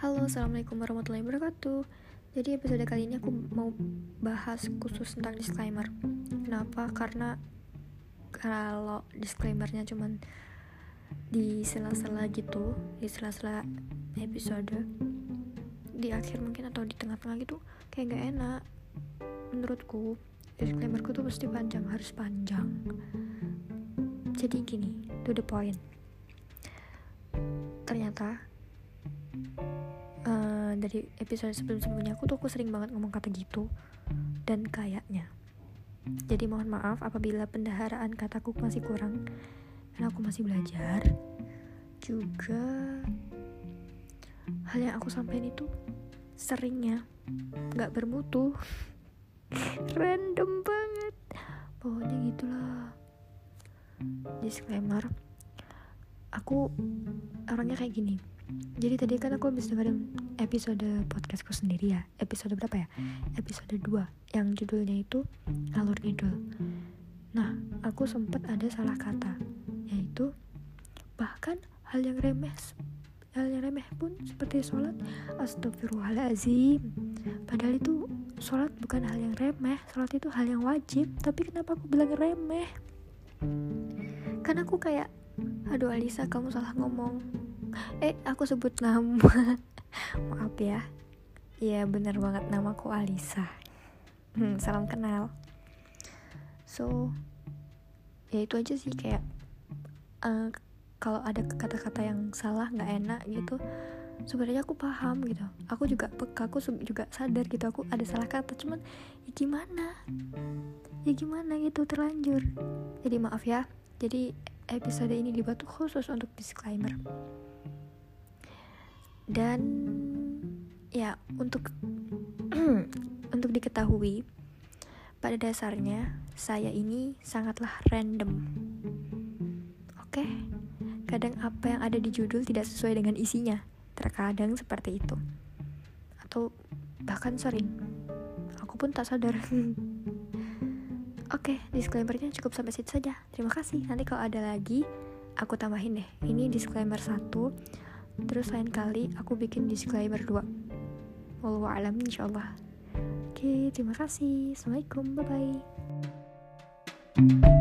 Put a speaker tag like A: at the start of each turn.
A: assalamualaikum warahmatullahi wabarakatuh. Jadi episode kali ini aku mau bahas khusus tentang disclaimer. Kenapa? Karena kalau disclaimernya cuman di sela-sela gitu, di sela-sela episode, di akhir mungkin atau di tengah-tengah gitu, kayak gak enak. Menurutku, disclaimerku tuh pasti panjang, harus panjang. Jadi gini, to the point. Ternyata dari episode sebelum-sebelumnya aku tuh aku sering banget ngomong kata gitu. Dan kayaknya. Jadi mohon maaf apabila pendaharaan kataku masih kurang. Karena aku masih belajar. Juga hal yang aku sampaikan itu seringnya nggak bermutu. Random banget. Pokoknya gitulah. Disclaimer. Aku orangnya kayak gini jadi tadi kan aku habis dengerin episode podcastku sendiri ya. Episode berapa ya? Episode 2 yang judulnya itu alur ngidul nah aku sempat ada salah kata yaitu bahkan hal yang remeh hal yang remeh pun seperti sholat astagfirullahaladzim. Padahal itu sholat bukan hal yang remeh sholat itu hal yang wajib. Tapi kenapa aku bilang remeh? Karena aku kayak aduh Alisa kamu salah ngomong eh aku sebut nama. Maaf ya. Iya bener banget namaku Alisa. Hmm, salam kenal. So ya itu aja sih kayak uh, kalau ada kata-kata yang salah nggak enak gitu sebenarnya aku paham gitu. Aku juga peka aku juga sadar gitu aku ada salah kata cuman ya gimana? Ya gimana gitu terlanjur. Jadi maaf ya. Jadi episode ini dibuat khusus untuk disclaimer dan ya untuk untuk diketahui pada dasarnya saya ini sangatlah random oke kadang apa yang ada di judul tidak sesuai dengan isinya terkadang seperti itu atau bahkan sering aku pun tak sadar Oke, okay, disclaimernya cukup sampai situ saja. Terima kasih. Nanti kalau ada lagi, aku tambahin deh. Ini disclaimer satu terus lain kali aku bikin disclaimer dua. Wallahu alam insyaallah. Oke terima kasih. Assalamualaikum bye bye